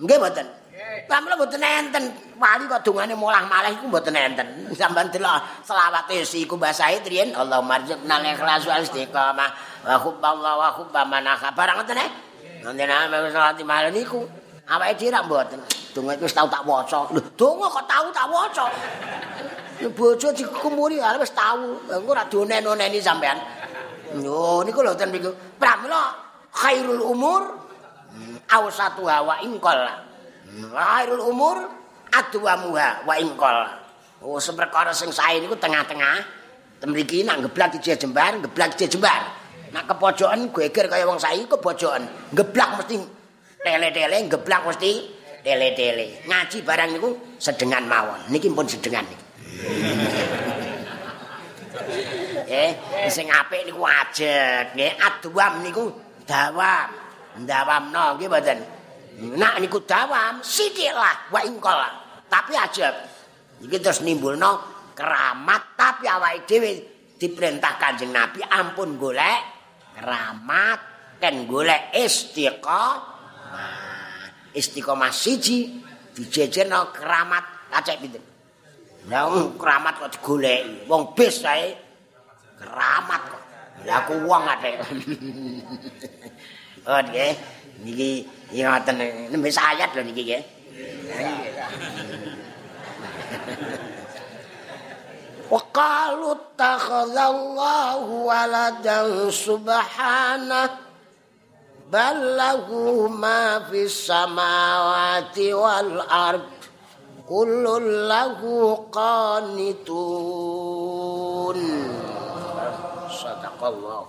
Nggih mboten. Pamela mboten enten wali kok dongane molah malih iku mboten enten. Sampeyan delok selawate si iku basahe triyen Allahumma rzuqna al-ikhlas wal istiqamah wa hubballah wa hubba manaka barang ngoten eh. Nanti nama selawati malih niku. Awake dhewe ra mboten. Donga iku wis tau tak waca. Lho, donga kok tau tak waca. Bojo dikumuri arep wis tau. Engko ora dionen-oneni sampean. Yo niku lho ten niku. Pramila khairul umur awsatu wa ingkol. Khairul umur adwamuha wa ingkol. Oh seperkara sing sae niku tengah-tengah. Temriki nak geblak dijeh jembar, geblak dijeh jembar. Nak kepojokan geger kaya wong saiki kepojokan. Geblak mesti tele-tele, geblak mesti tele-tele. Ngaji barang niku sedengan mawon. Niki pun sedengan niki. eh, sing apik niku ajeg, nggih. Adwam niku dawam. Ndawamno nggih mboten. Nak niku dawam sithik lah wa ingkol. Tapi ajeg. Iki terus nimbulno keramat tapi awake dhewe diperintah Kanjeng Nabi ampun golek keramat ken golek istiqomah. Istiqomah siji dijejerno keramat kacek pinten. Lah keramat kok digoleki. Wong bis sae keramat kok. Lah aku wong atik. oh nggih. Niki ngoten nembe ayat lho niki nggih. وقالوا اتخذ الله ولدا سبحانه بل له ما في السماوات والأرض كل له قانتون صدق الله